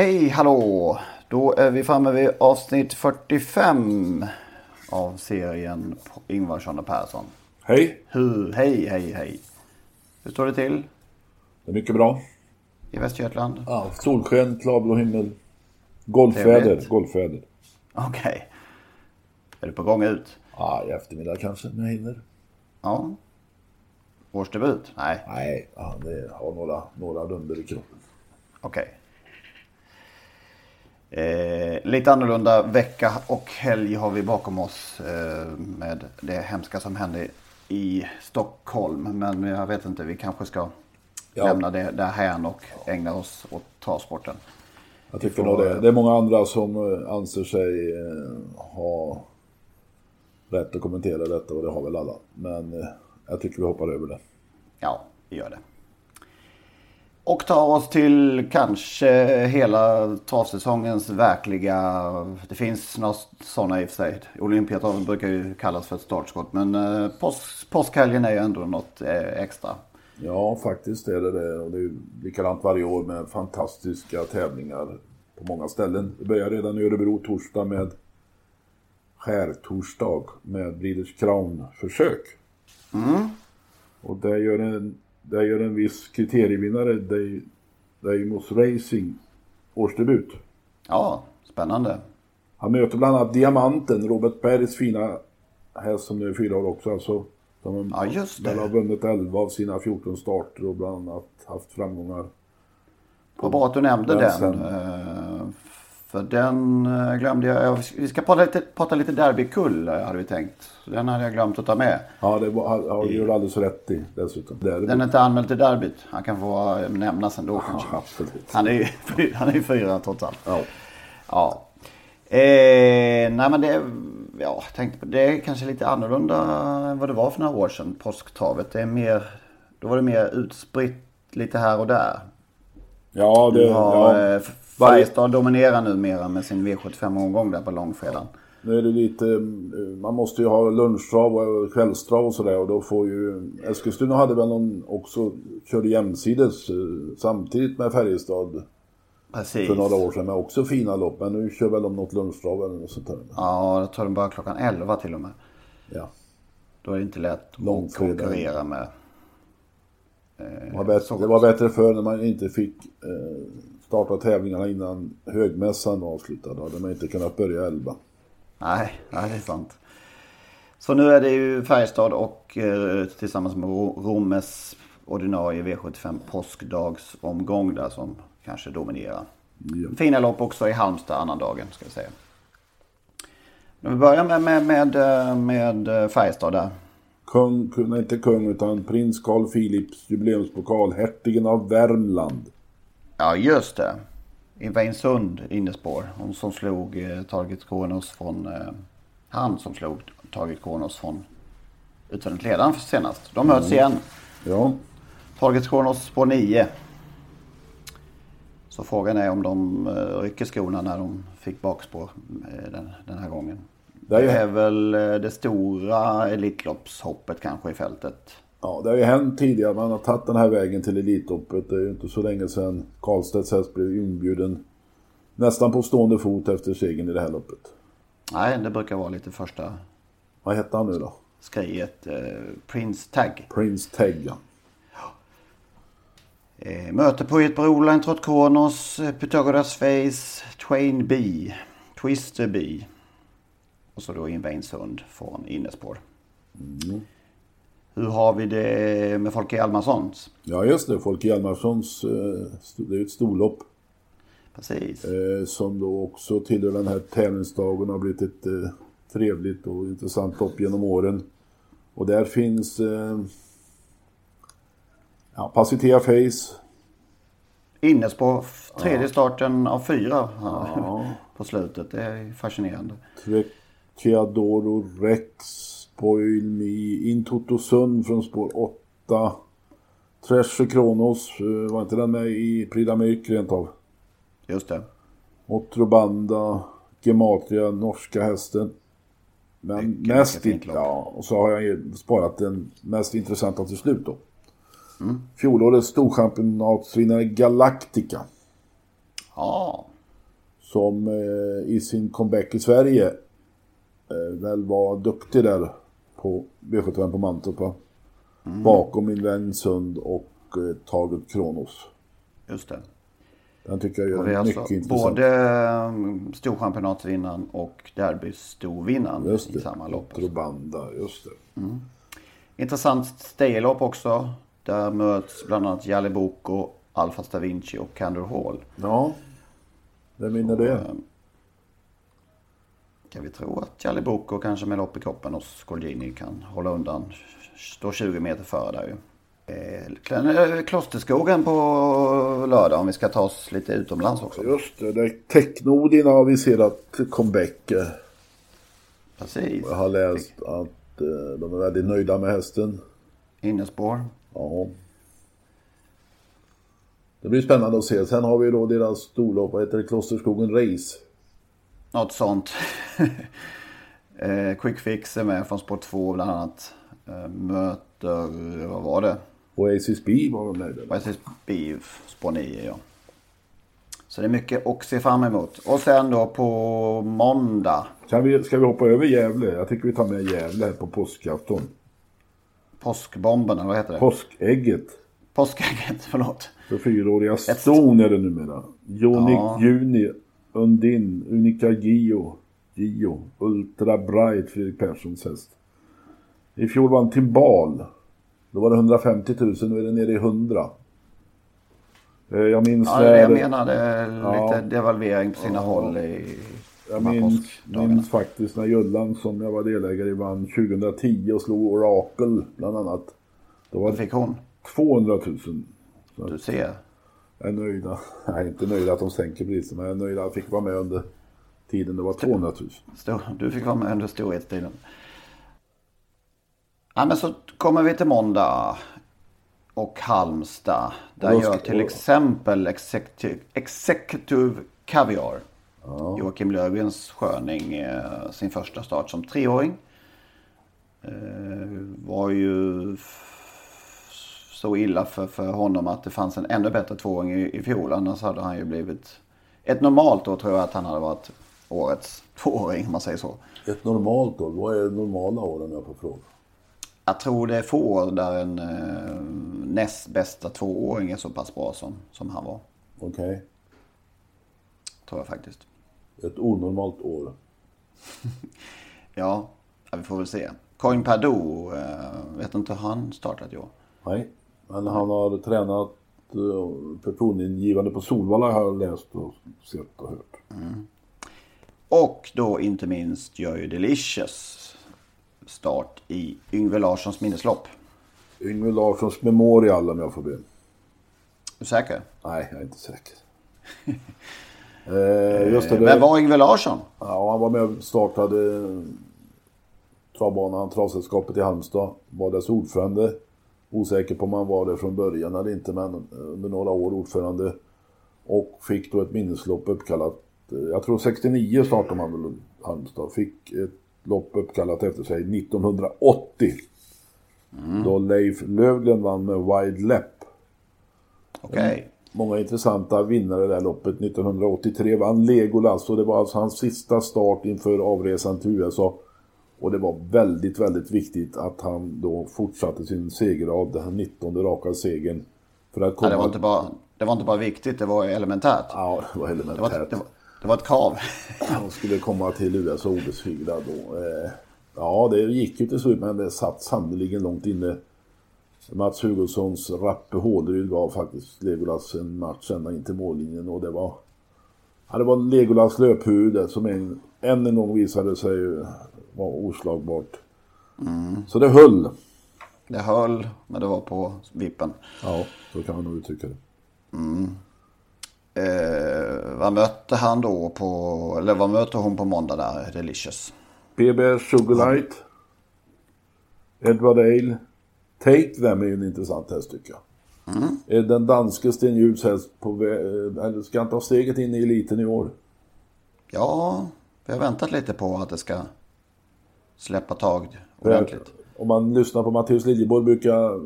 Hej, hallå! Då är vi framme vid avsnitt 45 av serien Ingvarsson och Persson. Hej, Hur, hej, hej, hej. Hur står det till det är mycket bra. i Västergötland? Ja, solsken, klarblå himmel. Golfväder, golfväder. Okej. Är du på gång ut? Ja, i eftermiddag kanske, när jag hinner. Ja. Årsdebut? Nej, Nej, ja, det har några, några runder i kroppen. okej. Eh, lite annorlunda vecka och helg har vi bakom oss eh, med det hemska som hände i Stockholm. Men jag vet inte, vi kanske ska Ja. lämna det därhän och ägna oss åt travsporten. Jag tycker nog det. Det är många andra som eh, anser sig eh, ha rätt att kommentera detta och det har väl alla. Men eh, jag tycker vi hoppar över det. Ja, vi gör det. Och tar oss till kanske hela travsäsongens verkliga... Det finns några sådana i och för sig. Olympiatravet brukar ju kallas för ett startskott. Men eh, påsk, påskhelgen är ju ändå något eh, extra. Ja, faktiskt är det det. Och det är likadant varje år med fantastiska tävlingar på många ställen. Det börjar redan i Örebro torsdag med skärtorsdag med Breeders Crown-försök. Och där gör en, där gör en viss kriterievinnare, Dei- Deimos Racing, årsdebut. Ja, spännande. Han möter bland annat Diamanten, Robert Bergs fina häst som nu är fyra år också. Alltså, som Ja, just det. har vunnit 11 av sina 14 starter och bland annat haft framgångar. Vad bra att du nämnde Den den. För den eh, glömde jag. ja, Vi ska prata lite, prata lite derbykull eh, hade vi tänkt. Den hade jag glömt att ta med. Ja, det var, har, du alldeles rätt i dessutom. Det. Den är inte anmäld till derbyt. Han kan få eh, nämnas ändå kanske. Ja, absolut. Han är ju han är fyra trots allt. Ja. Ja. Eh, nej men det, ja, tänkte på, det är kanske lite annorlunda än vad det var för några år sedan. Påsktravet. Det är mer, då var det mer utspritt lite här och där. Ja, det, Du har, ja. Eh, Färjestad dominerar numera med sin V75-omgång där på långfredagen. Nu är det lite, eh, man måste ju ha lunchtrav och kvällstrav och sådär och då får ju, Eskilstuna hade väl någon också, körde jämsides eh, samtidigt med Färjestad Precis. för några år sedan med också fina lopp. Men nu kör väl de något lunchtrav eller något sånt där. Ja, jag tror de börjar klockan 11 till och med. Ja. Då är det inte lätt att konkurrera med. Bättre, det var bättre förr när man inte fick eh, starta tävlingarna innan högmässan var avslutad. Då hade man inte kunnat börja 11. Nej, nej, det är sant. Så nu är det ju Färjestad och eh, tillsammans med Ro- Rommes ordinarie V75 påskdagsomgång där som kanske dominerar. Ja. Fina lopp också i Halmstad annandagen ska vi säga. Men vi börjar med, med, med, eh, med eh, Färjestad där. Kung, kung, nej, inte kung utan prins Carl Philips jubileumspokal, hertigen av Värmland. Ja, just det. I Weinsund innespår. Hon som slog eh, Target Kronos från... Eh, han som slog Target Kronos från utvändigt ledaren senast. De möts igen. Ja, Target Kronos spår 9. Så frågan är om de eh, rycker skorna när de fick bakspår eh, den, den här gången. Det är Det är väl eh, det stora Elitloppshoppet kanske i fältet. Ja, det har ju hänt tidigare. Man har tagit den här vägen till Elitloppet. Det är ju inte så länge sedan Karlstedts häst blev inbjuden nästan på stående fot efter segern i det här loppet. Nej, det brukar vara lite första Vad hette han nu då? skriet. Eh, Prince Tag. Prince Tegga. Eh, möte på ett Broline, Trott Kronos, eh, Pythagoras Face, Twain B, Twister B. Och så då in Weinsund från innespår. Hur har vi det med Folke Hjalmarssons? Ja just det, Folke Hjalmarssons, eh, det är ett storlopp. Precis. Eh, som då också tillhör den här tävlingsdagen har blivit ett eh, trevligt och intressant lopp genom åren. Och där finns ja, Pacitea Face. Innes på tredje starten av fyra ja. på slutet. Det är fascinerande. Chiadoro Rex, Spoil Me, Intotosund från spår 8. Treasure Kronos, eh, var inte den med i Prix d'Amérique rent av? Just det. Otrobanda, Gematria, norska hästen. Men Mycket, mest, mycket ja, och så har jag sparat den mest intressanta till slut då. Mm. Fjolårets storchampionatsvinnare Galactica. Ja. Som eh, i sin comeback i Sverige eh, väl var duktig där på V75 på Mantorp va? Mm. Bakom min vän Sund och eh, Target Kronos. Just det. Den tycker jag gör mycket alltså intressant. Både um, storchampionatsvinnaren och derbystorvinnaren i samma lopp. Trobanda, just det. Mm. Intressant staylopp också. Där möts bland annat Jalle Boko, Alfa Stavinci och Candor Hall. Ja, vem vinner det? Kan vi tro att Jalle Boko kanske med lopp i kroppen hos Scolgini kan hålla undan. Står 20 meter före där ju. Eh, Klosterskogen på lördag om vi ska ta oss lite utomlands också. Just det, där Technodin har aviserat comeback. Precis. Jag har läst att eh, de är väldigt nöjda med hästen. Innespår. Ja. Det blir spännande att se. Sen har vi då deras storlopp, vad heter det, Klosterskogen Race. Något sånt. eh, Quick Fix är med från spår 2 bland annat. Eh, möter, vad var det? Oasis B var de med Oasis B, spår 9 ja. Så det är mycket att se fram emot. Och sen då på måndag. Kan vi, ska vi hoppa över Gävle? Jag tycker vi tar med Gävle här på påskafton. Påskbomben, eller vad heter det? Påskägget. Påskägget, förlåt. För fyraåriga ston är det numera. Jonic ja. Juni, Undin, Unica Gio, Gio, Ultra Bright, Fredrik Perssons häst. I fjol vann Timbal. Då var det 150 000, nu är det nere i 100. Eh, jag minns ja, när... Jag menade lite ja, devalvering på sina ja, håll i Jag minns, minns faktiskt när Jullan som jag var delägare i vann 2010 och slog Orakel bland annat. Då var Vad fick hon? 200 000. Så du ser. Jag är nöjd. Jag är inte nöjd att de sänker priset men jag är nöjd att jag fick vara med under tiden det var 200 000. Du fick vara med under storhetstiden. Ja, men så kommer vi till måndag och Halmstad. Där gör till exempel Executive, Executive Caviar. Ja. Joakim Lövgrens sköning eh, sin första start som treåring. Eh, var ju så illa för, för honom att det fanns en ännu bättre tvååring i, i fjol. Annars hade han ju blivit ett normalt år tror jag att han hade varit årets tvååring om man säger så. Ett normalt år? Vad är normala år om jag får fråga? Jag tror det är få år där en eh, näst bästa tvååring är så pass bra som, som han var. Okej. Okay. Tror jag faktiskt. Ett onormalt år. ja, vi får väl se. Coin Perdou, eh, vet inte hur han startat i år? Nej, men han har tränat eh, förtroendeingivande på Solvalla har jag läst och sett och hört. Mm. Och då inte minst gör ju Delicious start i Yngve Larssons minneslopp. Yngve Larssons Memorial om jag får be. Är du säker? Nej, jag är inte säker. eh, just det, det. Vem var Yngve Larsson? Ja, han var med och startade travbanan, Travsällskapet i Halmstad. Var dess ordförande. Osäker på om han var det från början eller inte, men under några år ordförande. Och fick då ett minneslopp uppkallat, jag tror 69 startade man väl Halmstad. Fick ett lopp uppkallat efter sig 1980. Mm. Då Leif Lövgren vann med Wide Lep. Okej. Okay. Många intressanta vinnare i det här loppet. 1983 vann Legolas och det var alltså hans sista start inför avresan till USA. Och det var väldigt, väldigt viktigt att han då fortsatte sin segerrad, den 19 raka segern. För att komma... ja, det, var inte bara, det var inte bara viktigt, det var elementärt. Ja, det var elementärt. Det var, det var, det var ett krav. Han skulle komma till USA obesegrad då. Eh, Ja, det gick ju till slut men det satt sannerligen långt inne. Mats Hugossons rappe Håleryd gav faktiskt Legolas en match ända in till mållinjen och det var... Ja, det var Legolas löphuvud som en, än en gång visade sig vara oslagbart. Mm. Så det höll. Det höll, men det var på vippen. Ja, så kan man nog uttrycka det. Mm. Eh, vad mötte han då på, eller vad möter hon på måndag där, Delicious? PBR Sugarlight. Edward Ale. Take Them är ju en intressant häst tycker jag. Mm. Är den danske Sten Hjults häst på eller ska han ta steget in i eliten i år? Ja, vi har väntat lite på att det ska släppa tag ordentligt. Om man lyssnar på Mattias Liljeborg brukar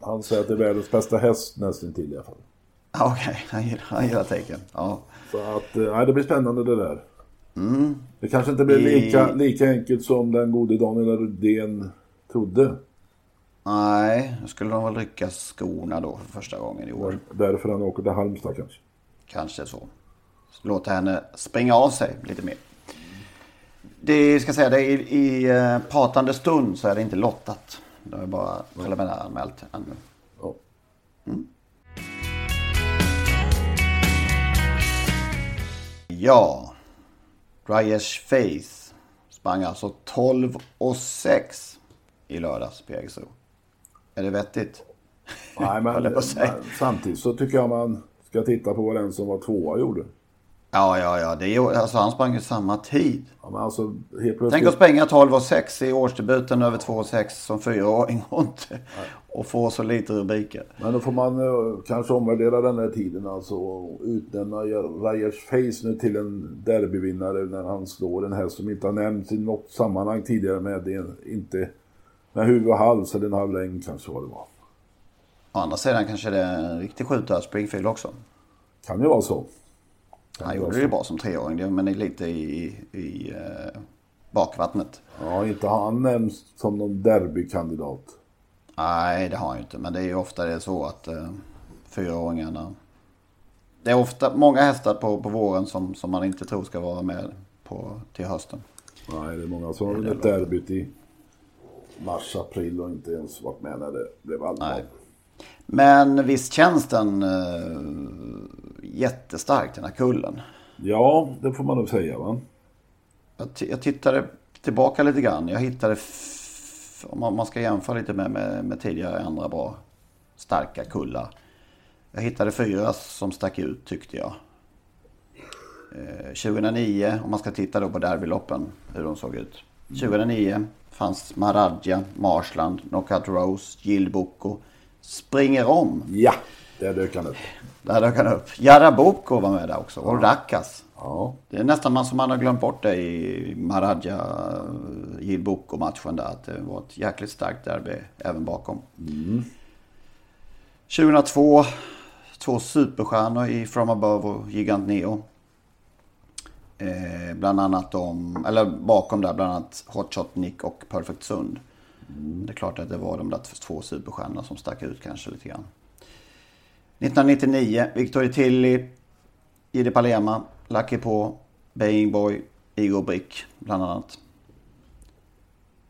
han säga att det är världens bästa häst nästan till i alla fall. Okej, okay. han gillar, han gillar tecken. Ja. Så att, eh, nej, det blir spännande det där. Mm. Det kanske inte blir lika, lika enkelt som den gode Daniel Rudén trodde. Nej, då skulle de väl rycka skorna då för första gången i år. Därför han åker till Halmstad kanske. Kanske så. Låta henne springa av sig lite mer. Det ska säga det i, i uh, pratande stund så är det inte lottat. Det är bara preliminäranmält ännu. Mm. Ja. Dryers Face sprang alltså 12 och 6 i lördags på Jägersro. Är det vettigt? Nej, men, men samtidigt så tycker jag man ska titta på vad den som var tvåa gjorde. Ja, ja, ja. Det är, alltså, han sprang ju samma tid. Ja, men alltså, helt plötsligt... Tänk att springa 12 och 6 i årsdebuten över 2 och 6 som fyraåring och, inte, och få så lite rubriker. Men då får man uh, kanske omvärdera den här tiden alltså och utnämna Ryers Face nu till en derbyvinnare när han slår en häst som inte har nämnts i något sammanhang tidigare med en, inte med huvud och hals eller en halv längd kanske vad det var. Å andra sidan kanske det är en riktig skjutare Springfield också. Kan ju vara så. Han gjorde det ju bra som treåring, men är lite i, i eh, bakvattnet. Ja, inte har han nämnts som någon derbykandidat. Nej, det har han ju inte. Men det är ju ofta det så att eh, fyraåringarna... Det är ofta många hästar på, på våren som, som man inte tror ska vara med på, till hösten. Nej, det är många som har vunnit derbyt i mars, april och inte ens varit med när det blev allvar. Men visst känns den uh, jättestark den här kullen. Ja, det får man nog säga va. Jag, jag tittade tillbaka lite grann. Jag hittade, om man ska jämföra lite med, med, med tidigare andra bra starka kullar. Jag hittade fyra som stack ut tyckte jag. Eh, 2009, om man ska titta då på derbyloppen, hur de såg ut. 2009 fanns Maradja, Marsland, Knockout Rose, Jill Boko, Springer om. Ja, där dök han upp. Där dök han upp. Jaraboko var med där också. Och Rakas. Ja. Det är nästan man som man har glömt bort det i Maradja Jill Boko matchen där. Att det var ett jäkligt starkt derby även bakom. Mm. 2002. Två superstjärnor i From Above och Gigant Neo. Eh, bland annat de, eller bakom där bland annat Hotshot Nick och Perfect Sund. Mm. Det är klart att det var de där två superstjärnorna som stack ut kanske lite grann. 1999, Victor Tilly, Jide Palema, Lucky på, Baying Boy, Igor Brick bland annat.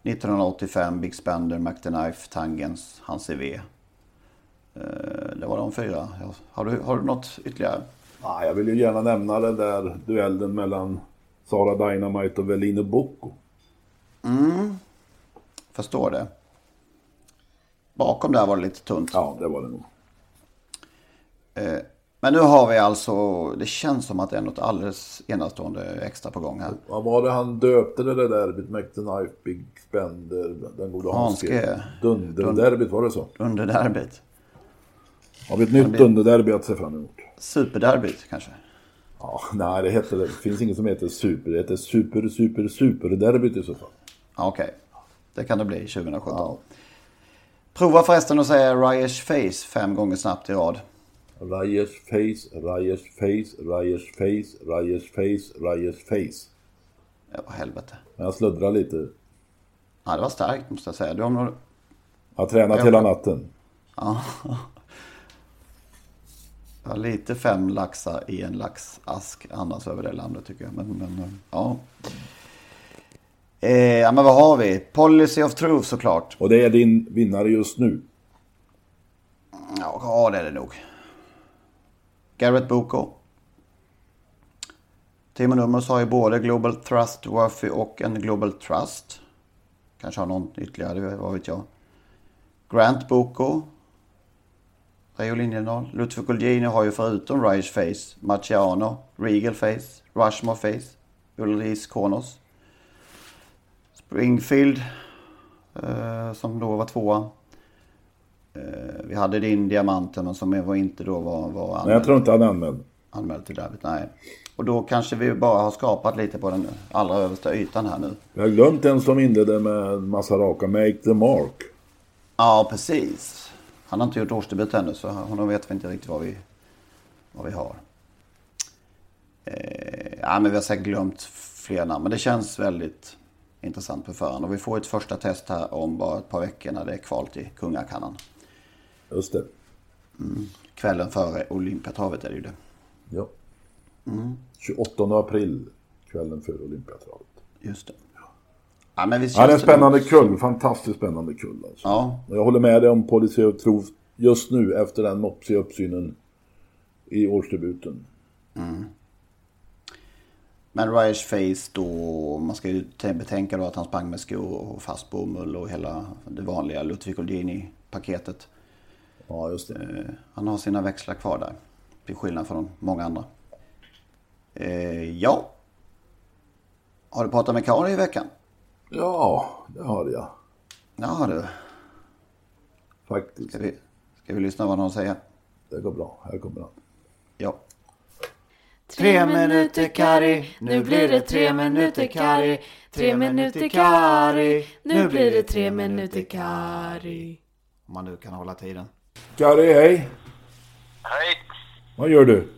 1985, Big Spender, McDenife, Tangens, Hans V. Eh, det var de fyra. Har du, har du något ytterligare? Ja, jag vill ju gärna nämna den där duellen mellan Sara Dynamite och Velino Bocco. Mm, förstår det. Bakom där var det lite tunt. Ja, det var det nog. Eh, men nu har vi alltså, det känns som att det är något alldeles enastående extra på gång här. Vad var det han döpte det där derbyt? McDenife, Big Spender, den gode Hanske. Dunderderbyt, var det så? Dunderderbyt. Har vi ett nytt dunderderby att se fram emot? Superderbyt kanske? Ja, nej det heter. Det finns inget som heter super. Det heter super, super, superderbyt i så fall. Okej, okay. det kan det bli 2017. Ja. Prova förresten att säga Ryers face fem gånger snabbt i rad. Ryers face, Ryers face, Ryers face, Ryers face, Ryers face. Ja, vad helvete. Jag sluddrar lite. Ja, det var starkt måste jag säga. Du har nog... Jag har tränat jag... hela natten. Ja. Jag har lite fem laxar i en laxask annars över det landet tycker jag. Men, men ja. Eh, ja, men vad har vi? Policy of Truth såklart. Och det är din vinnare just nu. Ja, ja det är det nog. Garrett Boko. Timo Nummers har ju både Global Trust Worthy och en Global Trust. Kanske har någon ytterligare, vad vet jag. Grant Boko. Rio Linjendahl. Ludvig Colgjini har ju förutom Rise Face, Marciano, Regal Face, Rushmore Face, Ullis Kronos. Springfield, eh, som då var tvåa. Eh, vi hade din Diamanten men som var inte då var, var anmäld, Nej, jag tror inte han är anmäld. anmäld till derbyt. Nej. Och då kanske vi bara har skapat lite på den allra översta ytan här nu. Vi har glömt en som inledde med en massa raka, Make the Mark. Ja, precis. Han har inte gjort årsdebut ännu så honom vet vi inte riktigt vad vi, vad vi har. Eh, ja, men vi har säkert glömt fler namn. Men det känns väldigt intressant på förhand. Och vi får ett första test här om bara ett par veckor när det är kval till Kungakannan. Just det. Kvällen före Olympiatravet är det ju det. Ja. 28 april, kvällen före Olympiatravet. Just det. Ja, men visst Ja, det är en det spännande nog- kull. Fantastiskt spännande kull alltså. Ja, Och Jag håller med dig om Policy of Truth just nu efter den mopsiga uppsynen i årsdebuten. men Ryers Face då, man ska ju betänka då att han sprang med skor och fast bomull och hela det vanliga Ludvig Colgjini-paketet. Ja, just det. Han har sina växlar kvar där. Till skillnad från många andra. Eh, ja. Har du pratat med Kari i veckan? Ja, det har jag. Ja du. Faktiskt. Ska vi, ska vi lyssna vad hon säger? Det går bra. Här kommer han. Ja. Tre minuter Kari, nu blir det tre minuter Kari. Tre minuter Kari, nu blir det tre minuter Kari. Om man nu kan hålla tiden. Kari, hej. Hej! Vad gör du?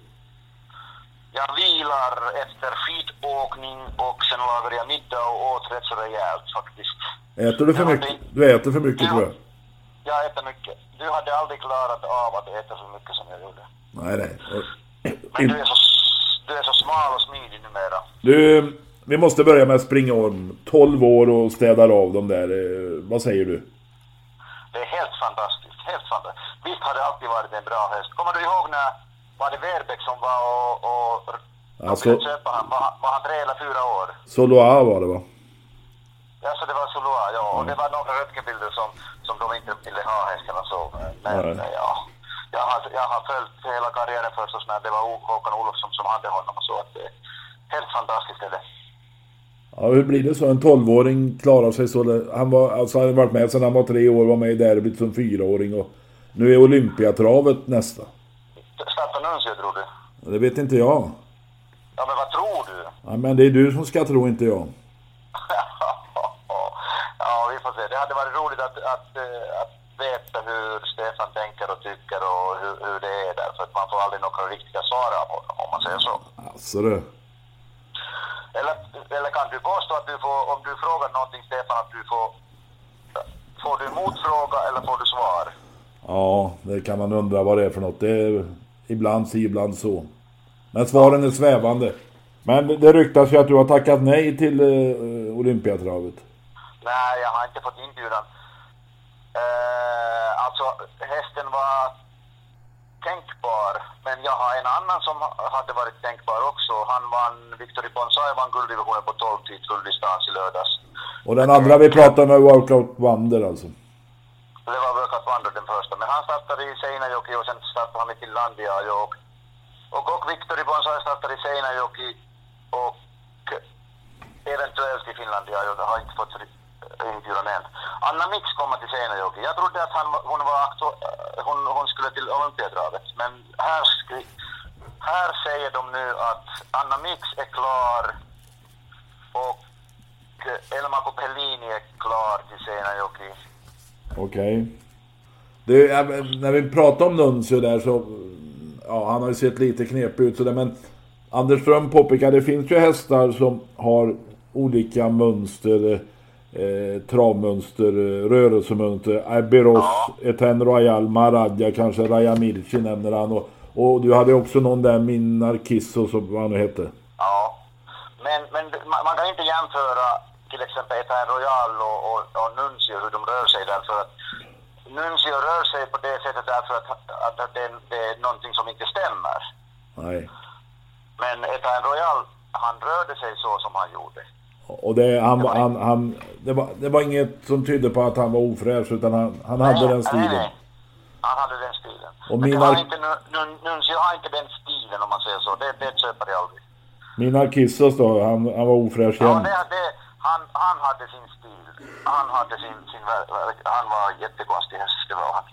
Jag vilar efter skidåkning och sen lagar jag middag och åt rätt så rejält faktiskt. Äter du för mycket? Du äter för mycket tror jag. Jag äter mycket. Du hade aldrig klarat av att äta så mycket som jag gjorde. Nej, nej. Men du är så, du är så smal och smidig numera. Du, vi måste börja med att springa om 12 år och städar av dem där. Eh, Vad säger du? Det är helt fantastiskt. Helt fantastiskt. Visst har det alltid varit en bra häst. Kommer du ihåg när var det Verbeck som var och, och de Alltså- ville köpa han? Var, var han tre eller fyra år? Soloa var det va? Ja, så det var Soloa, ja. Och det var några röntgenbilder som, som de inte ville ha hästarna så. Men Nej. ja, jag har, jag har följt hela karriären förstås när det var Håkan Olofsson som hade honom och så att det är helt fantastiskt är det. Ja, hur blir det så? En 12-åring klarar sig så. Han var, alltså, han har varit med sedan han var tre år, var med i derbyt som fyraåring och nu är Olympiatravet nästa. Starta Nuncio tror du? Det vet inte jag. Ja, men vad tror du? Ja, men det är du som ska tro, inte jag. ja, vi får se. Det hade varit roligt att, att, eh, att veta hur Stefan tänker och tycker och hur, hur det är där. För att man får aldrig några riktiga svar av honom om man säger så. Alltså du. Eller, eller kan du påstå att du får, om du frågar någonting Stefan, att du får... Får du motfråga eller får du svar? Ja, det kan man undra vad det är för något. Det är ibland si, ibland så. Men svaren är svävande. Men det ryktas ju att du har tackat nej till eh, Olympiatravet. Nej, jag har inte fått inbjudan. Eh, alltså, hästen var tänkbar, men jag har en annan som hade varit tänkbar också. Han vann, Victor Bonsai vann gulddivisionen på 12 tid fulldistans i lördags. Och den andra vi pratar med Workout Wonder alltså. Det var Workout Wonder den första, men han startade i Seinäjoki och sen startade han i Finlandia och, och, och Victor Bonsai startade i Seinäjoki och eventuellt i Finlandia. Jag har inte fått inbjudan än. Anna Mix kommer till Seinäjoki. Jag trodde att han, hon, var aktu- hon, hon skulle till Olympiadravet, men här, skri- här säger de nu att Anna Mix är klar och Elma Copellini är klar till Seinäjoki. Okej. Ja, men när vi pratar om Nuncio där så... Ja, han har ju sett lite knepig ut sådär men... Anders Ström påpekar det finns ju hästar som har olika mönster. Eh, travmönster, eh, rörelsemönster. Iberos, Eten Royal, Maradja, kanske Raja Mirchi nämner han. Och, och du hade också någon där, Min Narkisso, som vad han nu hette. Ja, men, men man kan inte jämföra till exempel Etain Royal och, och, och Nuncio hur de rör sig därför att Nuncio rör sig på det sättet därför att, att, att det, det är någonting som inte stämmer. Nej. Men Etain Royal, han rörde sig så som han gjorde. Och det, han, han, han, det, var, det var inget som tydde på att han var ofräsch utan han, han hade den stilen. Nej, nej. Han hade den stilen. Och Men det mina- har inte, Nu- Nu- Nuncio har inte den stilen om man säger så. Det, det köper jag aldrig. Mina Kissos då, han, han var ofräsch Ja, igen. det, det, han hade sin stil. Han hade sin, sin Han var jättekonstig häst, det var han.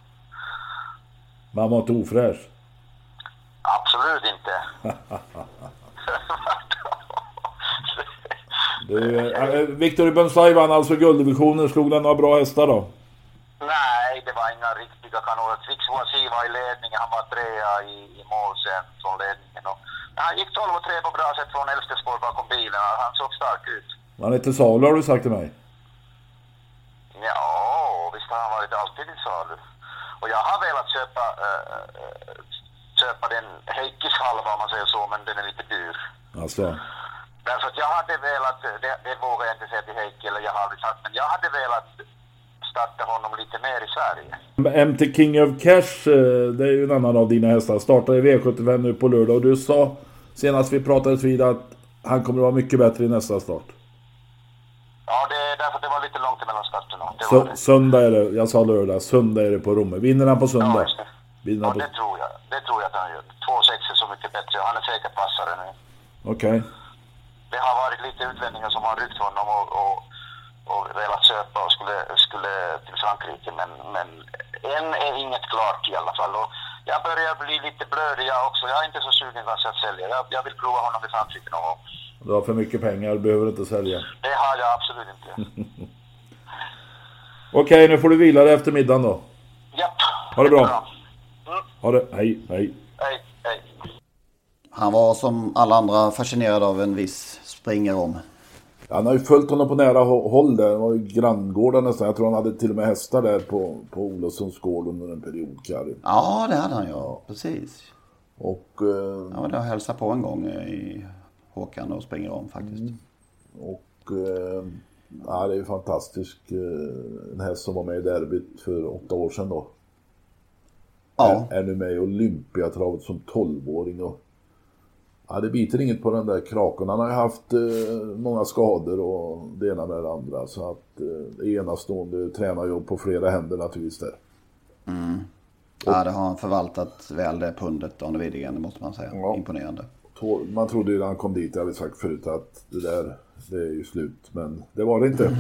Men han var inte ofräsch. Absolut inte. Det, äh, Victor Bensai vann alltså gulddivisionen. Slog den några bra hästar då? Nej, det var inga riktiga kanoner. Trix Wasi var i ledningen. Han var trea i, i mål sen från ledningen. Och, han gick 12 och 3 på bra sätt från elfte spår bakom bilen. Han såg stark ut. Han är till salu har du sagt till mig. Ja, visst har han varit alltid i salu. Och jag har velat köpa, äh, äh, köpa den Heikkis halva om man säger så, men den är lite dyr. Alltså. Därför att jag hade velat, det, det vågar jag inte säga till Heikki, eller jag har aldrig sagt, men jag hade velat starta honom lite mer i Sverige. MT King of Cash, eh, det är ju en annan av dina hästar. Startar i V75 nu på lördag och du sa senast vi pratades vid att han kommer att vara mycket bättre i nästa start. Ja, det är därför det var lite långt mellan starterna. Det Så, det. söndag är det, jag sa lördag, söndag är det på Romme. Vinner han på Ja, söndag? det. Vinner Ja, på... det tror jag. Det tror jag att han gör. Två sex är så mycket bättre han är säkert passare nu. Okej. Det har varit lite utlänningar som har ryckt honom och, och, och velat köpa och skulle, skulle till Frankrike, men, men än är inget klart i alla fall. Och jag börjar bli lite blödig jag också. Jag är inte så sugen kanske att sälja. Jag, jag vill prova honom i Frankrike någon gång. Du har för mycket pengar, du behöver inte sälja. Det har jag absolut inte. Okej, nu får du vila dig efter middagen då. Japp. Ha det bra. Mm. Ha det, hej, hej. Hej, hej. Han var som alla andra fascinerad av en viss springerom. Han har ju följt honom på nära hå- håll där. Han var ju granngårdar nästan. Jag tror han hade till och med hästar där på, på Olofssons gård under en period, Kari. Ja, det hade han ja. Precis. Och... Eh, Ja, det har hälsat på en gång i Håkan och springerom faktiskt. och... Eh, ja, det är ju fantastisk. Eh, en häst som var med i derbyt för åtta år sedan då. Ja, Är, är nu med i Olympiatravet som 12-åring och... Ja, det biter inget på den där kraken. Han har ju haft eh, många skador och det ena med det andra. Så att eh, enastående tränarjobb på flera händer naturligtvis där. ja, det har han förvaltat väl det pundet Arne Widegren, det måste man säga. Ja. Imponerande. Man trodde ju när han kom dit, jag hade sagt förut, att det där, det är ju slut. Men det var det inte.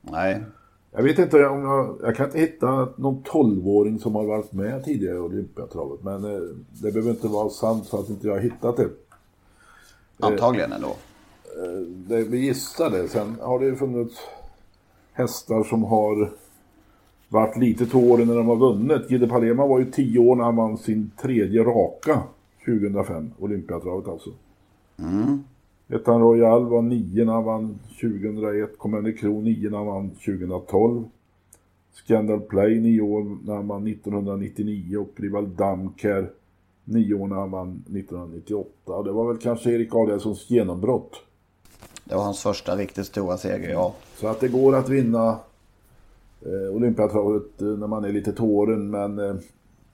Nej, Jag vet inte om jag, jag kan inte hitta någon 12-åring som har varit med tidigare i Olympiatravet. Men eh, det behöver inte vara sant för att inte jag har hittat det. antagligen ändå. det vi det. Sen har det ju funnits hästar som har varit lite till åren när de har vunnit. Gide Palema var ju 10 år när han vann sin tredje raka 2005, Olympiatravet alltså. Ettan Royal var 9 när han vann 2001, Commander Kro 9 när han vann 2012. Scandal Play 9 år när han vann 1999 och Rival Damker 9 år när han vann 1998. Och det var väl kanske Erik Adielssons genombrott. Det var hans första riktigt stora seger, ja. Så att det går att vinna eh, Olympiatravet eh, när man är lite till åren men eh,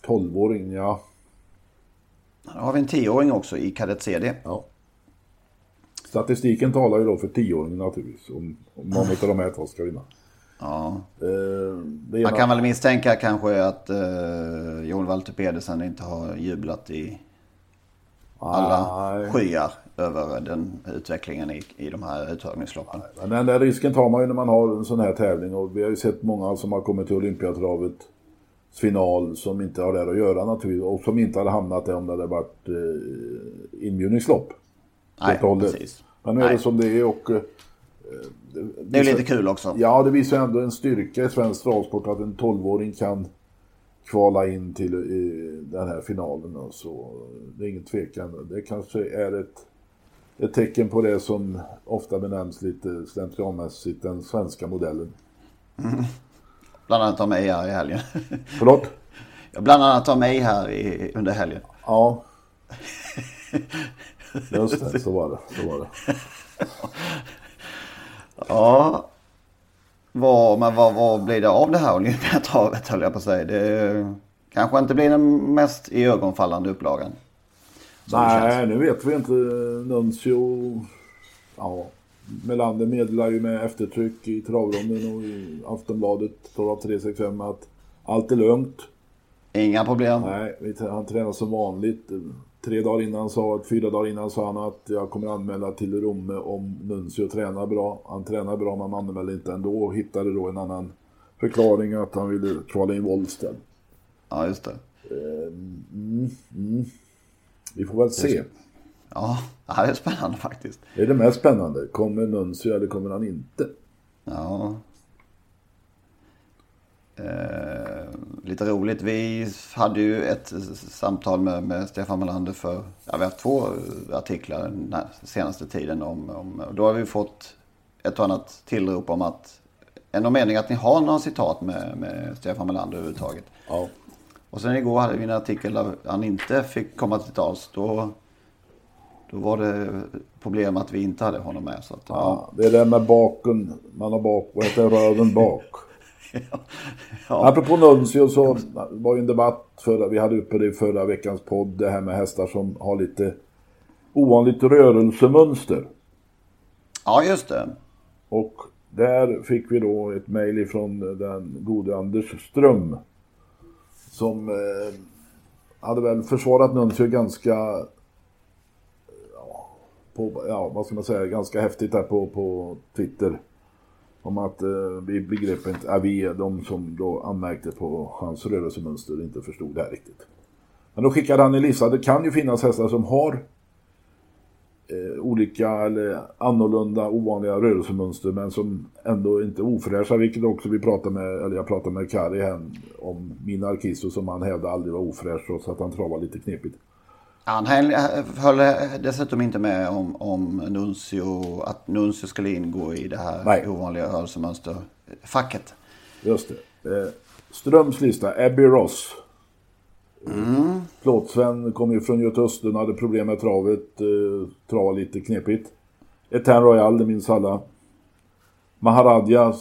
12-åring, ja. Då har vi en tioåring också i kadett CD. ja. Statistiken talar ju då för 10-åringen naturligtvis. Om, om någon av de här två ska vinna. Ja. Eh, Man kan väl misstänka kanske att uh, Joel Walter Pedersen inte har jublat i alla Nej. skyar över den utvecklingen i, i de här uttagningsloppen. Men den där risken tar man ju när man har en sån här tävling och vi har ju sett många som har kommit till Olympiatravet final som inte har där att göra naturligtvis och som inte hade hamnat där om det hade varit eh, inbjudningslopp. Nej, precis. Men nu är Nej. det som det är och eh, Det är lite kul också. Ja, det visar ändå en styrka i svensk travsport att en 12-åring kan kvala in till i den här finalen. och Så det är ingen tvekan. Det kanske är ett, ett tecken på det som ofta benämns lite slentrianmässigt den svenska modellen. Bland annat av mig här i helgen. Förlåt? Bland annat av mig här i, under helgen. Ja. Just det, så var det. Så var det. Ja. Vad, men vad, vad blir det av det här Olympiatravet höll jag på att säga. Det kanske inte blir den mest iögonfallande upplagan. Nej, nu vet vi inte. Nuncio... Ja, Melander meddelar ju med eftertryck i travronden och i Aftonbladet, Trav 365, att allt är lugnt. Inga problem. Nej, han tränar som vanligt. Tre dagar innan sa, fyra dagar innan sa han att jag kommer anmäla till Romme om Nuncio tränar bra. Han tränar bra men han anmälde inte ändå och hittade då en annan förklaring att han ville kvala in Wollsten. Ja, just det. Mm, mm. Vi får väl se. Ja, det är spännande faktiskt. Det är det mest spännande. Kommer Nuncio eller kommer han inte? Ja. Eh, lite roligt. Vi hade ju ett samtal med, med Stefan Melander för, ja, vi har haft två artiklar den senaste tiden om, om, då har vi fått ett och annat tillrop om att, en av meningen att ni har några citat med, med Stefan Melander överhuvudtaget. Ja. Och sen igår hade vi en artikel där han inte fick komma till tals. Då, då var det problem att vi inte hade honom med. Så att, ja, ja. Det är det med baken, man har bak, vad heter röven bak. ja. ja. Apropå Nuncio så var ju en debatt, förra, vi hade uppe det i förra veckans podd, det här med hästar som har lite ovanligt rörelsemönster. Ja, just det. Och där fick vi då ett mejl ifrån den gode Anders Ström som eh, hade väl försvarat Nuncio ganska på, ja, vad ska man säga, ganska häftigt där på, på Twitter. Om att eh, vi begreppet, ja, vi är de som då anmärkte på hans rörelsemönster inte förstod det här riktigt. Men då skickade han en lista, det kan ju finnas hästar som har eh, olika eller annorlunda ovanliga rörelsemönster men som ändå inte är ofräscha vilket också vi pratade med, eller jag pratade med Kari här om min Arkisto som han hävdade aldrig var ofräsch trots att han travade lite knepigt. Han höll dessutom inte med om, om Nuncio, att Nuncio skulle ingå i det här Nej. ovanliga rörelsemönsterfacket. Just det. Eh, Ströms lista, Abbey Ross. Mm. Plåtsven kom ju från Göteösten, hade problem med travet, eh, travade lite knepigt. Etan Royal, det minns alla. Maharadja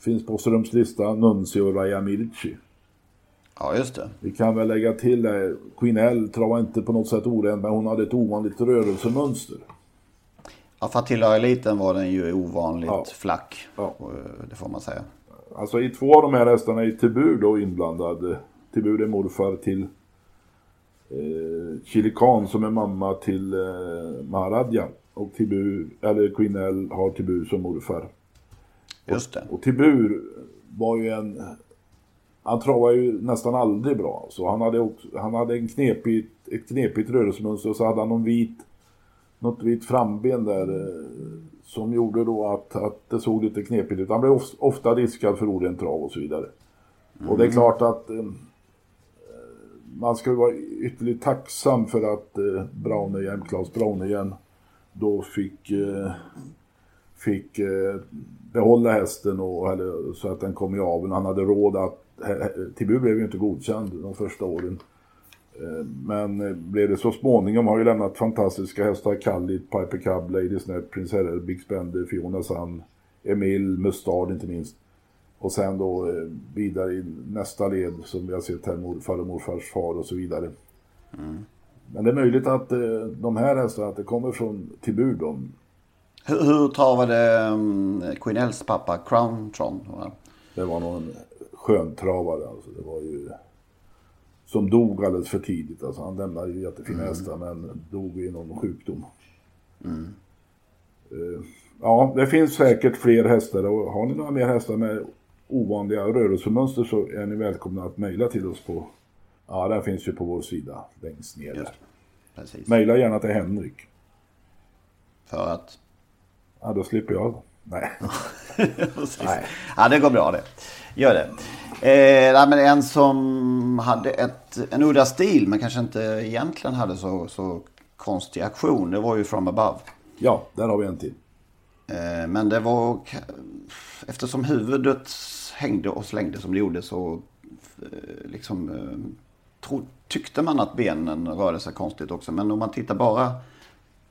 finns på Ströms lista, Nuncio och Raya Milci. Ja, just det. Vi kan väl lägga till det. Queen L travade inte på något sätt oren, men hon hade ett ovanligt rörelsemönster. Ja, för att tillhöra eliten var den ju ovanligt ja. flack. Ja. Eh, det får man säga. Alltså i två av de här hästarna är Tibur då inblandad. Tibur är morfar till eh, Chilikan som är mamma till eh, Maharadja. Och Tibur, eller Queen L har Tibur som morfar. Just det. Och, och Tibur var ju en... Han travade ju nästan aldrig bra. Så han hade, också, han hade en knepigt, ett knepigt rörelsemönster och så hade han någon vit, något vitt framben där. Eh, som gjorde då att, att det såg lite knepigt ut. Han blev ofta diskad för oren trav och så vidare. Mm. Och det är mm. klart att eh, man ska vara ytterligt tacksam för att eh, Braunegren, Claes Braunegren då fick, eh, fick eh, behålla hästen och, eller, så att den kom i aveln. Han hade råd att, Tibu blev ju inte godkänd de första åren. Eh, men eh, blev det så småningom har ju lämnat fantastiska hästar, Kallit, Piper Cub, Lady Snap, Prince Herre, Big Spender, Fiona Sun, Emil, Mustard inte minst. Och sen då eh, vidare i nästa led som vi har sett här, morfar och morfars far och så vidare. Mm. Men det är möjligt att de här hästarna, att det kommer från Tibur de. Hur, hur travade um, Quinells pappa Crown Tron? Det var nog en sköntravare alltså. Det var ju som dog alldeles för tidigt. Alltså, han lämnade ju jättefina mm. hästar men dog i någon sjukdom. Mm. Uh, ja, det finns säkert fler hästar och har ni några mer hästar med ovanliga rörelsemönster så är ni välkomna att mejla till oss på Ja, där finns ju på vår sida längst ner. Mejla gärna till Henrik. För att? Ja, då slipper jag. Nej. Nej. Ja, det går bra det. Gör det. Eh, men en som hade ett, en udda stil men kanske inte egentligen hade så, så konstig aktion. Det var ju From Above. Ja, där har vi en till. Eh, men det var eftersom huvudet hängde och slängde som det gjorde så eh, liksom eh, tro, tyckte man att benen rörde sig konstigt också. Men om man tittar bara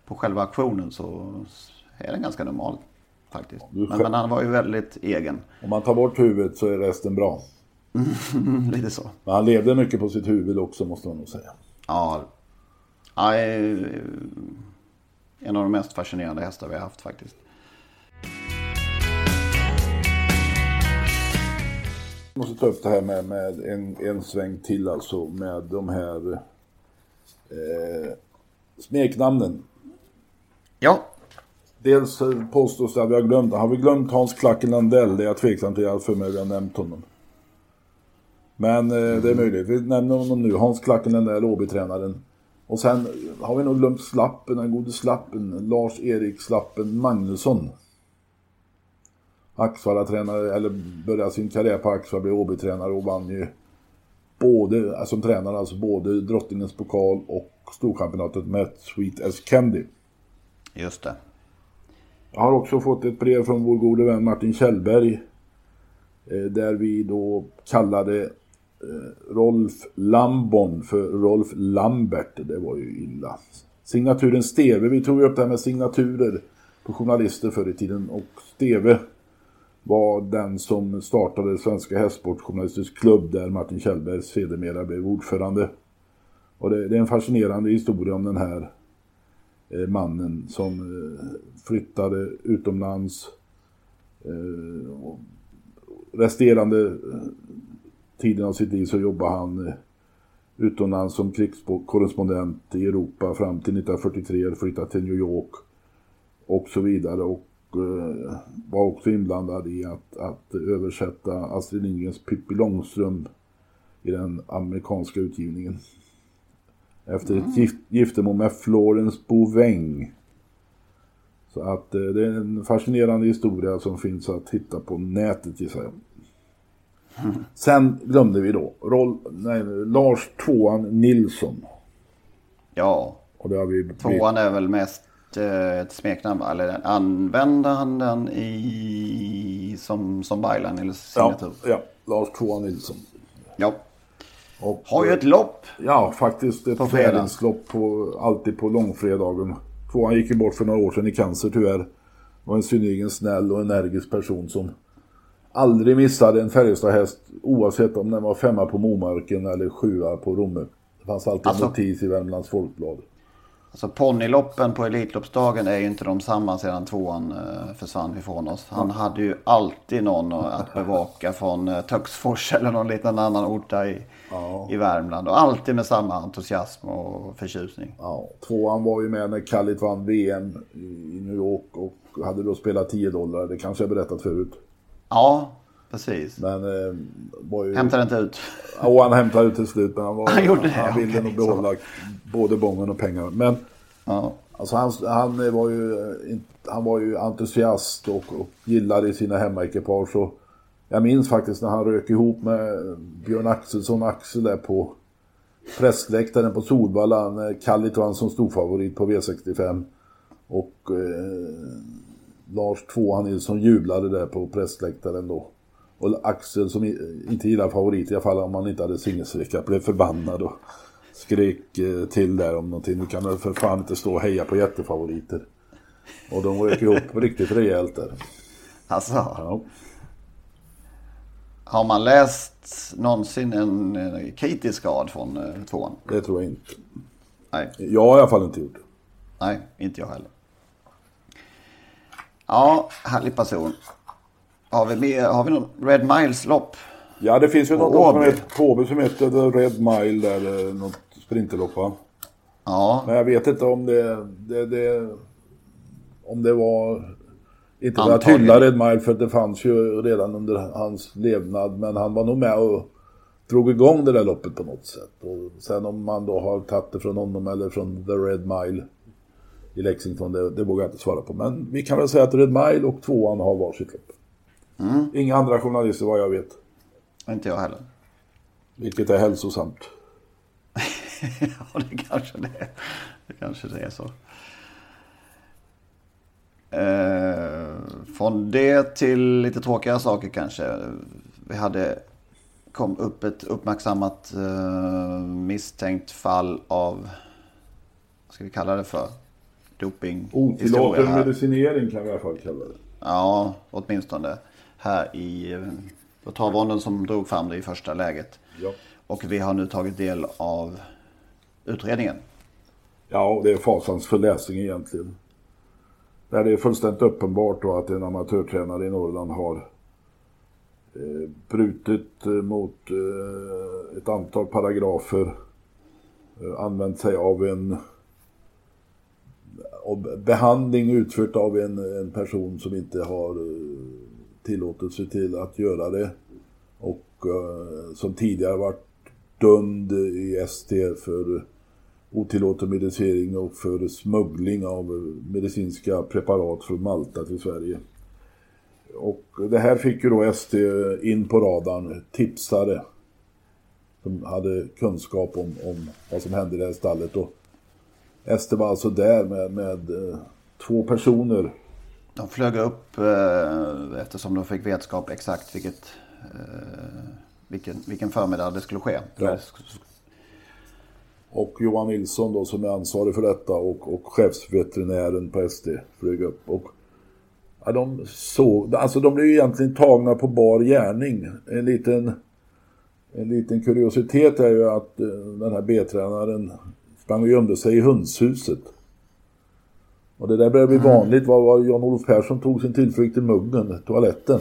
på själva aktionen så är den ganska normal. Faktiskt. Men, men han var ju väldigt egen. Om man tar bort huvudet så är resten bra. Lite så. Men han levde mycket på sitt huvud också måste man nog säga. Ja. ja eh, en av de mest fascinerande hästar vi har haft faktiskt. Jag måste ta upp det här med, med en, en sväng till alltså med de här eh, smeknamnen. Ja. Dels påstås det att vi har glömt, har vi glömt Hans Klacken Landell? Det är jag tveksam till, jag för mig vi har nämnt honom. Men eh, det är möjligt, vi nämner honom nu, Hans Klacken Landell, Åbytränaren. Och sen har vi nog glömt Slappen, den gode Slappen, Lars-Erik Slappen Magnusson. Axvalla-tränare, eller började sin karriär på Axvalla, blev Åbytränare och vann ju både, alltså, som tränare, alltså både Drottningens pokal och Storchampionatet med Sweet as Candy. Just det. Jag har också fått ett brev från vår gode vän Martin Kjellberg. Eh, där vi då kallade eh, Rolf Lambon för Rolf Lambert. Det var ju illa. Signaturen Steve. Vi tog ju upp det här med signaturer på journalister förr i tiden. Och Steve var den som startade Svenska Hästsportjournalisters klubb där Martin Kjellberg sedermera blev ordförande. Och det, det är en fascinerande historia om den här Eh, mannen som eh, flyttade utomlands. Eh, resterande tiden av sitt liv så jobbade han utomlands som krigskorrespondent i Europa fram till 1943, flyttade till New York och så vidare. Och var också inblandad i att, att översätta Astrid Lindgrens Pippi Långstrump i den amerikanska utgivningen. Efter ett gift, giftermål med Florence Bouveng. Så att eh, det är en fascinerande historia som finns att hitta på nätet gissar jag. Sen glömde vi då Roll, nej, Lars Tvåan Nilsson. Ja. Och det har vi... Tvåan är väl mest eh, ett smeknamn va? Eller använder han den i som, som byline eller ja, signatur? ja, Lars Tvåan Nilsson. Ja. Och, Har ju ett lopp. Ja, faktiskt ett tävlingslopp på, alltid på långfredagen. Tvåan gick ju bort för några år sedan i cancer tyvärr. Var en synnerligen snäll och energisk person som aldrig missade en Färjestadhäst oavsett om den var femma på Momarken eller sjua på Romme. Det fanns alltid Alltså- notis i Värmlands Folkblad. Alltså ponnyloppen på Elitloppsdagen är ju inte de samma sedan tvåan eh, försvann ifrån oss. Han hade ju alltid någon att bevaka från eh, Töcksfors eller någon liten annan ort där i, i Värmland. Och alltid med samma entusiasm och förtjusning. Ja, tvåan var ju med när Kallit vann VM i New York och hade då spelat 10 dollar. Det kanske jag berättat förut. Ja, precis. Men eh, var ju... Hämtar inte ut. Ja, han hämtade ut till slut men han, var, Han gjorde det, han ville okej, nog behålla både bången och pengarna. Men Ja. alltså, han, han, var ju, eh, han var ju entusiast och, och gillade sina hemmaekipage. Och jag minns faktiskt när han rök ihop med Björn Axelsson Axel där på pressläktaren på Solvalla. När Kallit vann som storfavorit på V65. Och eh, Lars Tvåan Nilsson jublade där på pressläktaren då. Och Axel som i- inte gillar favorit i alla fall om han inte hade singelsträcka blev förbannad och skrek eh, till där om någonting. Nu kan du för fan inte stå och heja på jättefavoriter. Och de rök ihop riktigt rejält där. Alltså, Ja. Har man läst någonsin en eh, kritisk rad från eh, tvåan? Det tror jag inte. Nej. Jag har i alla fall inte gjort det. Nej, inte jag heller. Ja, härlig person. Har vi, mer, har vi någon Red Miles-lopp? Ja, det finns ju något lopp som heter, på som heter The Red Mile där, eh, något sprinterlopp va? Ja, Men jag vet inte om det, det, det om det var inte för att hylla Red Mile för det fanns ju redan under hans levnad men han var nog med och drog igång det där loppet på något sätt. Och sen om man då har tagit det från honom eller från The Red Mile i Lexington det, det vågar jag inte svara på. Men vi kan väl säga att Red Mile och tvåan har varsitt lopp. Inga andra journalister vad jag vet. inte jag heller. Vilket är hälsosamt. ja, det kanske det är. Det kanske det är så. Eh, från det till lite tråkiga saker kanske. Vi hade kom upp ett uppmärksammat eh, misstänkt fall av, vad ska vi kalla det för? Doping. Otillåten medicinering kan vi i alla fall kalla det. Ja, åtminstone här i på travronden som drog fram det i första läget. Ja. Och vi har nu tagit del av utredningen. Ja, det är fasansfull läsning egentligen. Där det är fullständigt uppenbart då att en amatörtränare i Norrland har eh, brutit eh, mot eh, ett antal paragrafer. Eh, använt sig av en av behandling utfört av en, en person som inte har eh, tillåtelse till att göra det. Och eh, som tidigare varit dömd i ST för otillåten medicinering och för smuggling av medicinska preparat från Malta till Sverige. Och det här fick ju då ST in på radarn, tipsare som hade kunskap om, om vad som hände i det här stallet. Och ST var alltså där med, med eh, två personer. De flög upp eh, eftersom de fick vetskap exakt vilket, eh, vilken, vilken förmiddag det skulle ske. Ja. Och Johan Nilsson då som är ansvarig för detta och, och chefsveterinären på SD flög upp. Och ja, de såg, alltså de blev ju egentligen tagna på bar gärning. En liten, en liten kuriositet är ju att eh, den här B-tränaren sprang och gömde sig i hönshuset. Och det där börjar bli vanligt var, var Jan-Olof Persson tog sin tillflykt till muggen, toaletten.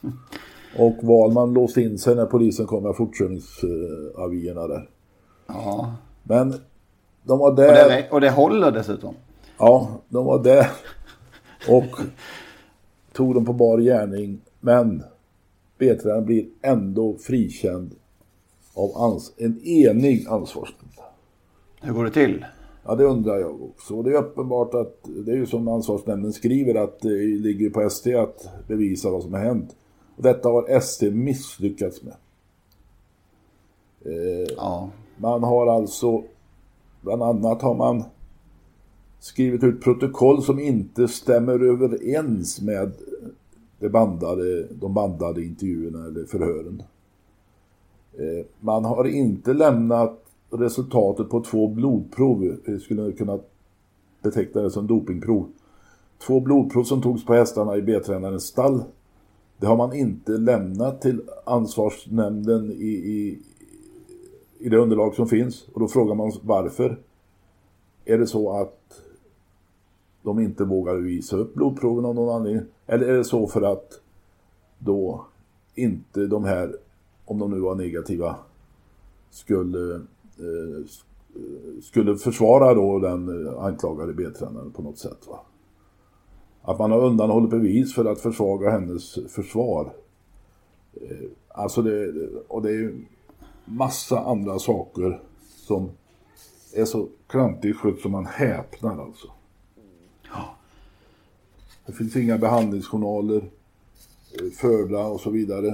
Och Wahlman låste in sig när polisen kom med fortkörningsavierna där. Ja. Men de var Och, där. det, och det håller dessutom. Ja, de var där. Och tog dem på bar gärning. Men B-tränaren blir ändå frikänd av ans en enig ansvarsnämnd. Hur går det till? Ja, det undrar jag också. Och det är uppenbart att det är ju som ansvarsnämnden skriver att det ligger på ST att bevisa vad som har hänt. Och detta har ST misslyckats med. Eh, Ja. Man har alltså, bland annat har man skrivit ut protokoll som inte stämmer överens med det bandade, de bandade intervjuerna eller förhören. Eh, man har inte lämnat resultatet på två blodprov, vi skulle kunna beteckna det som dopingprov. Två blodprov som togs på hästarna i B-tränarens stall. Det har man inte lämnat till ansvarsnämnden i, i, i det underlag som finns. Och då frågar man varför. Är det så att de inte vågar visa upp blodproven av någon anledning? Eller är det så för att då inte de här, om de nu var negativa, skulle, eh, skulle försvara då den eh, anklagade B-tränaren på något sätt. Va? Att man har undanhållit bevis för att försvaga hennes försvar. Eh, Alltså det, och det är ju massa andra saker som är så klantigt skött som man häpnar alltså. Det finns inga behandlingsjournaler eh, förda och så vidare.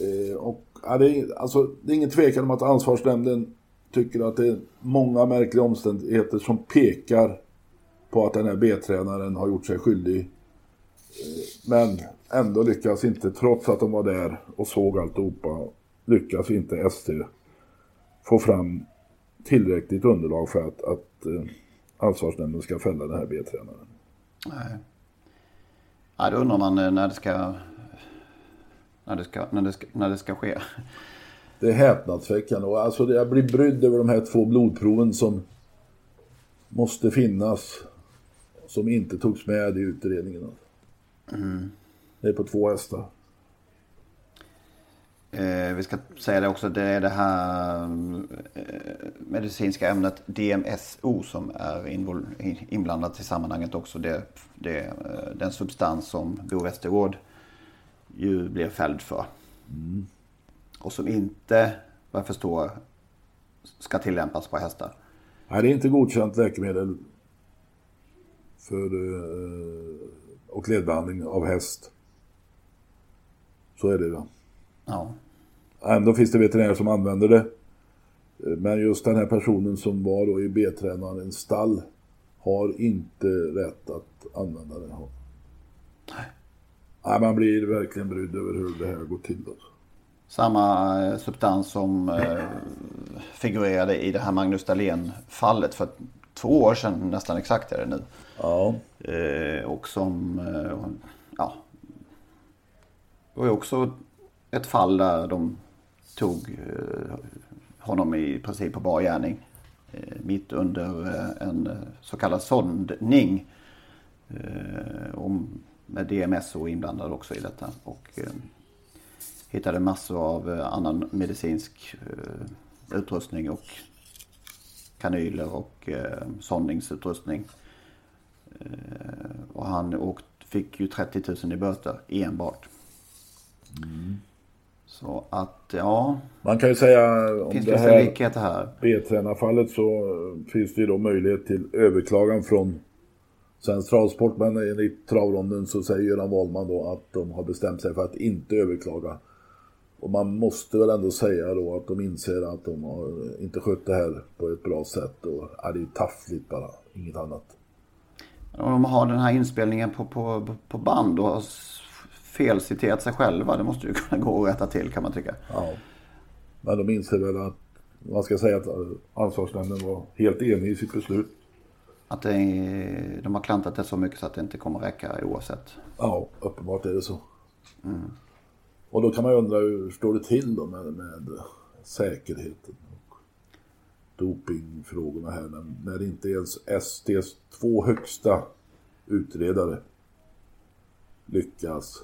Eh, Och, ja, det, är, alltså, det är ingen tvekan om att ansvarsnämnden tycker att det är många märkliga omständigheter som pekar på att den här B-tränaren har gjort sig skyldig. Eh, Men ändå lyckas inte, trots att de var där och såg alltihopa, lyckas inte ST få fram tillräckligt underlag för att, att eh, ansvarsnämnden ska fälla den här B-tränaren. Nej. Ja, då undrar man eh, när det ska, när det ska, när det ska, när det ska ske. Det är häpnadsväckande och alltså jag blir brydd över de här två blodproven som måste finnas som inte togs med i utredningen. Det är på två hästar. Eh, vi ska säga det också, det är det här eh, medicinska ämnet DMSO som är inblandat i sammanhanget också. Det, det, eh, den substans som Bo Westergård ju blev fälld för. Och som inte, vad jag förstår, ska tillämpas på hästar. Nej, det är inte godkänt läkemedel för eh, och ledbehandling av häst. Så är det ju. Ja. Ändå finns det veterinärer som använder det. Eh, Men just den här personen som var då i B-tränarens stall har inte rätt att använda det. Nej, man blir verkligen brydd över hur det här går till. Alltså. Samma eh, substans som eh, figurerade i det här Magnus Dahlén-fallet för två år sedan nästan exakt är det nu. Ja. Eh, och som, eh, ja. Det var ju också ett fall där de tog eh, honom i princip på bar gärning. Eh, mitt under eh, en så kallad sondning. Med DMS inblandad också i detta. Och hittade massor av annan medicinsk utrustning och kanyler och sondningsutrustning. Och han åkt, fick ju 30 000 i böter enbart. Mm. Så att ja, Man kan ju säga om finns det här här. B-tränarfallet så finns det ju då möjlighet till överklagan från Svensk Travsport. Men enligt travronden så säger Göran Wahlman då att de har bestämt sig för att inte överklaga. Och man måste väl ändå säga då att de inser att de har inte skött det här på ett bra sätt. Och ja, det är taffligt bara, inget annat. Om de har den här inspelningen på, på, på band och s- felciterat sig själva. Det måste ju kunna gå att rätta till kan man tycka. Ja. Men de inser väl att man ska säga att ansvarsnämnden var helt enig i sitt beslut. Att det de har klantat det så mycket så att det inte kommer räcka oavsett. Ja, uppenbart är det så. Och då kan man ju undra hur står det till då med, med säkerheten och dopingfrågorna här när, när inte ens STs två högsta utredare lyckas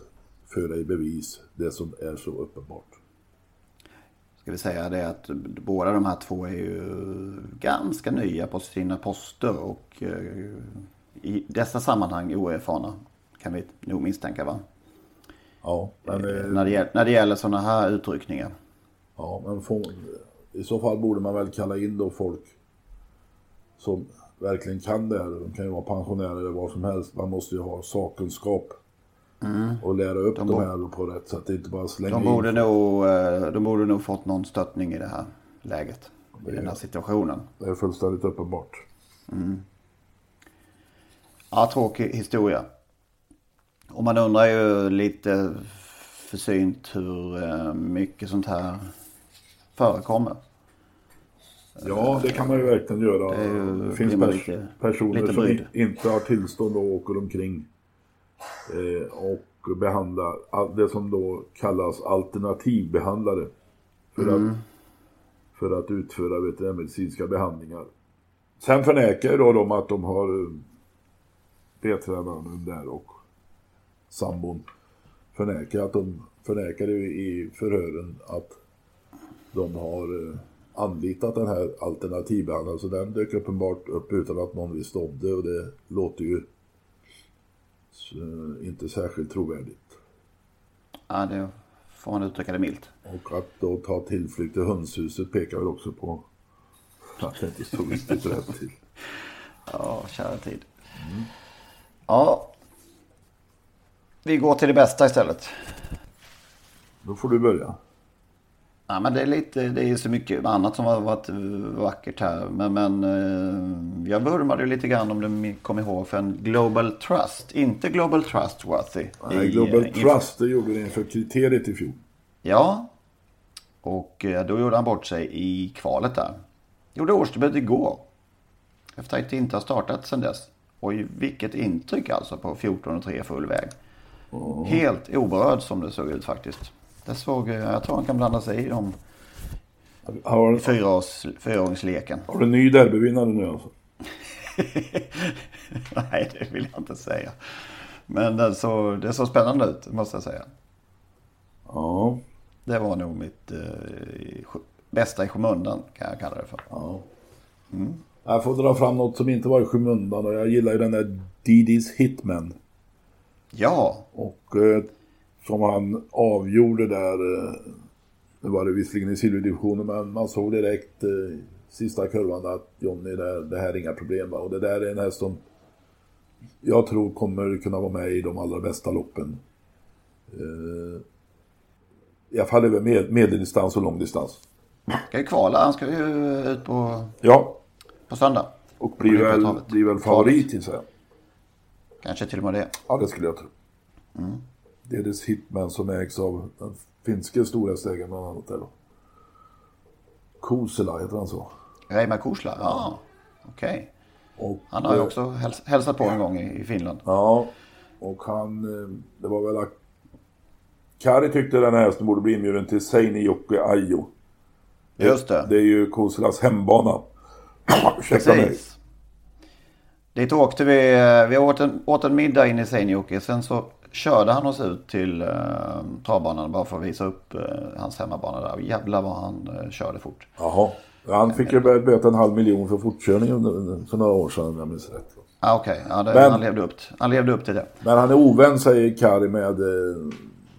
föra i bevis det som är så uppenbart. Ska vi säga det att båda de här två är ju ganska nya på sina poster och eh, i dessa sammanhang oerfarna. Kan vi nog misstänka va? Ja, men, eh, När det, gäller, när det gäller sådana här utryckningar. ja, men får, i så fall borde man väl kalla in då folk som verkligen kan det här. De kan ju vara pensionärer eller vad som helst. Man måste ju ha sakkunskap. Och lära upp de, här på rätt sätt. Inte bara slänga De in borde, nog, eh, de borde nog fått någon stöttning i det här läget. I den här situationen. Det är fullständigt uppenbart. Ja, tråkig historia. Och man undrar ju lite försynt hur eh, mycket sånt här förekommer. Ja, det kan man ju verkligen göra. Det ju- Det finns pers- lite- personer lite som inte har tillstånd och åker omkring och behandlar all- det som då kallas alternativbehandlare. För, Mm. att, för att utföra veterinärmedicinska behandlingar. Sen förnekar ju då de att de har eh, B-tränaren där och sambon förnekar att de förnekar i förhören att de har eh, anlitat den här alternativbehandlaren. Så den dök uppenbart upp utan att någon visste om det och det låter ju eh, inte särskilt trovärdigt. Ja, det får man uttrycka det milt. Och att då ta tillflykt till hönshuset pekar väl också på att det inte stod riktigt rätt till. Ja, kära tid. Ja. Vi går till det bästa istället. Då får du börja. Ja, men det är lite, det är så mycket annat som har varit vackert här. Men, men eh, jag vurmade lite grann om du kommer ihåg för en Global Trust. Inte Global Trustworthy. Nej, i, Global inför- Trust, det gjorde det inför kriteriet i fjol. Ja. Och eh, då gjorde han bort sig i kvalet där. Gjorde årsdebut igår. Efter att inte ha startat sedan dess. Och vilket intryck alltså på 14 och 3 full väg. Helt oberörd som det såg ut faktiskt. Det såg, eh, jag tror han kan blanda sig i de Har, fyraårs, fyraåringsleken. har du en ny derbyvinnare nu alltså? Nej, det vill jag inte säga. Men det såg, det såg spännande ut, måste jag säga. Ja. Det var nog mitt eh, i- bästa i skymundan, kan jag kalla det för. Ja. Jag får dra fram något som inte var i skymundan och jag gillar ju den där Didis Hitman. Ja, Och eh, som han avgjorde där, eh, nu var det visserligen i silverdivisionen men man såg direkt eh, sista kurvan att Johnny, det, det här är inga problem va? Och det där är en häst som jag tror kommer kunna vara med i de allra bästa loppen. Eh, I alla fall över med, medeldistans och långdistans. ska ju kvala. Han ska ju ut på, Ja, på söndag. och blir väl, blir väl favorit gissar jag. Kanske till och med det. Ja, det skulle jag tro. Det är dess Hitman som ägs av den finske storhästägaren bland annat. Där då. Kosela heter han så. Reimar Korsla, ja. Okej. Och, Han har ju eh, också häls- hälsat på en gång i, i Finland. Ja, och han, eh, det var väl Kari tyckte den här hästen borde bli inbjuden till Seinäjoki Ajo. Just det. Det är ju Koselas hembana. Ursäkta mig. Dit åkte vi, eh, vi åt en, åt en middag in i Seinäjoki. Sen så körde han oss ut till uh, travbanan bara för att visa upp eh, hans hemmabana där. Och Jävlar vad han eh, körde fort. Jaha. Han fick ju böta en halv miljon för fortkörning för några år sedan om jag minns rätt. Ah, Okej, ja, det- Men- han, levde upp, han levde upp till det. Men han är ovän säger Kari med eh,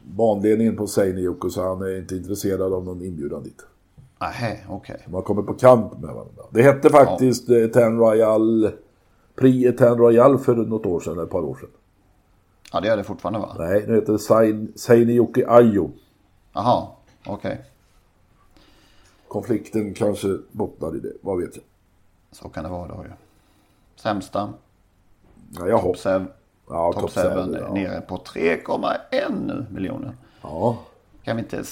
banledningen på Seinäjoki så han är inte intresserad av någon inbjudan dit. Okej. De har kommit på kamp med varandra. Det hette faktiskt ja. Etan Royal Prix Etan Royal för något år sedan, ett par år sedan. Ja, det gör det fortfarande va? Nej, nu heter det Sein- Seinäjoki Ajo. Jaha, okej. Konflikten kanske bottnar i det, vad vet jag. Så kan det vara då ju. Sämsta. Ja, jag Top hoppas. 7 Ja, Top Top 7 7, är ja. nere på 3,1 nu miljoner. Ja, Kan vi, inte, kan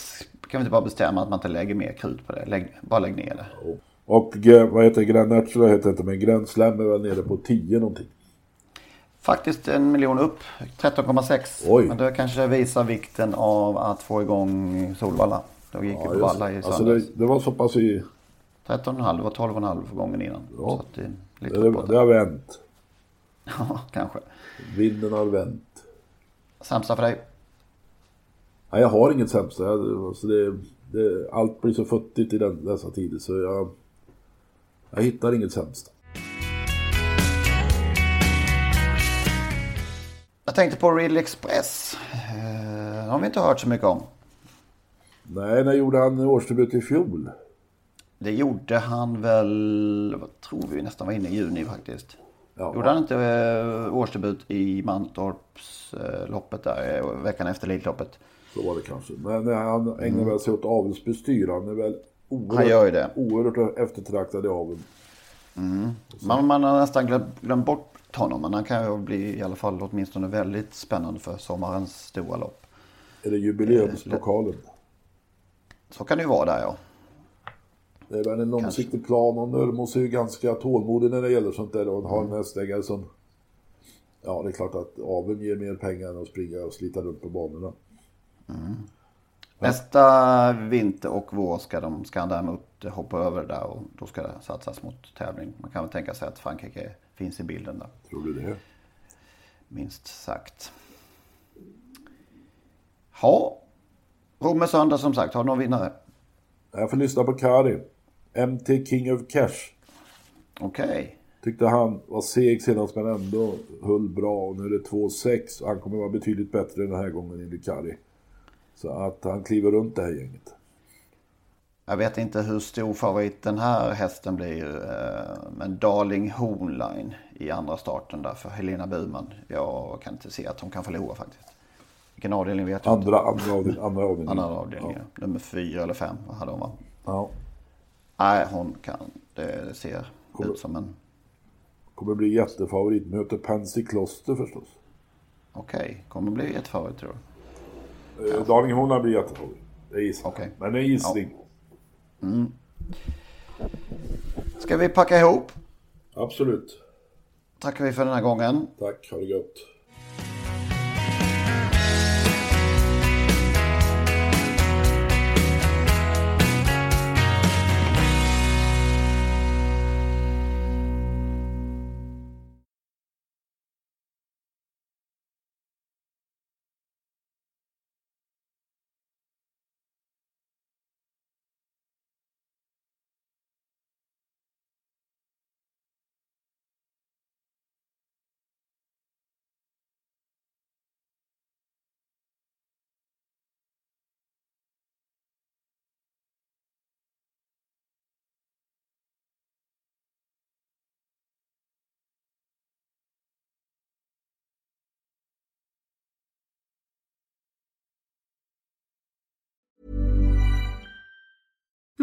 vi inte bara bestämma att man inte lägger mer krut på det? Lägg, bara lägg ner det. och eh, vad heter Grand National heter inte, men Grand Slam är väl nere på 10 någonting. Faktiskt en miljon upp, 13,6. Oj. Men det kanske visar vikten av att få igång Solvalla. Då gick ju Ja, på just, Valla i alltså söndags. det, det var så pass i... 13,5 och 12,5 gången innan. Ja. Så det lite Det, det har vänt. Ja, kanske. Vinden har vänt. Sämsta för dig? Nej, jag har inget sämsta. Jag- Alltså det, det, allt blir så futtigt i den, dessa tider så jag... Jag hittar inget sämsta. Jag tänkte på Ridley Express. Eh, har vi inte hört så mycket om. Nej, när gjorde han årsdebut i fjol? Det gjorde han väl, vad tror vi, nästan var inne i juni faktiskt. Ja. Gjorde han inte eh, årsdebut i Mantorpsloppet där eh, veckan efter Elitloppet? Så var det kanske. Men han ägnar väl sig åt avelsbestyr. Han är väl oerhört, Han gör ju det. oerhört eftertraktad i aveln. Man, man har nästan glömt, glömt bort men han kan ju bli i alla fall åtminstone väldigt spännande för sommarens stora lopp. Är det jubileumspokalen? Så kan det ju vara där ja. Det är väl en långsiktig plan och Nörmos är ju ganska tålmodig när det gäller sånt där och har en hästägare som... Ja, det är klart att aveln ger mer pengar än att springa och slita runt på banorna. Nästa vinter och vår ska, de, ska däremot hoppa över där och då ska det satsas mot tävling. Man kan väl tänka sig att Frankrike finns i bilden där. Tror du det? minst sagt. Ja, Romme söndag som sagt, har du någon vinnare? Jag får lyssna på Kari. MT King of Cash. Okej. Tyckte han var seg senast men ändå höll bra och nu är det 2-6 och han kommer vara betydligt bättre den här gången enligt Kari. Så att han kliver runt det här gänget. Jag vet inte hur stor favorit den här hästen blir. eh, Men Darling Hornline i andra starten där för Helena Burman. Jag kan inte se att hon kan förlora faktiskt. Vilken avdelning vet jag inte. Andra, andra, avdelning, andra avdelningen. Andra avdelningen. Nummer fyra eller fem vad hade hon va? Ja. Nej, hon kan. Det ser Kommer- ut som en... Kommer bli jättefavorit. Möter Pansy Kloster förstås. Okej, kommer bli ett favorit tror du? Eh, Darling Hornline blir jättefavorit. Det är gissning. Okej. Men det är gissning. Ska vi packa ihop? Absolut. Tackar vi för den här gången. Tack, ha det gott.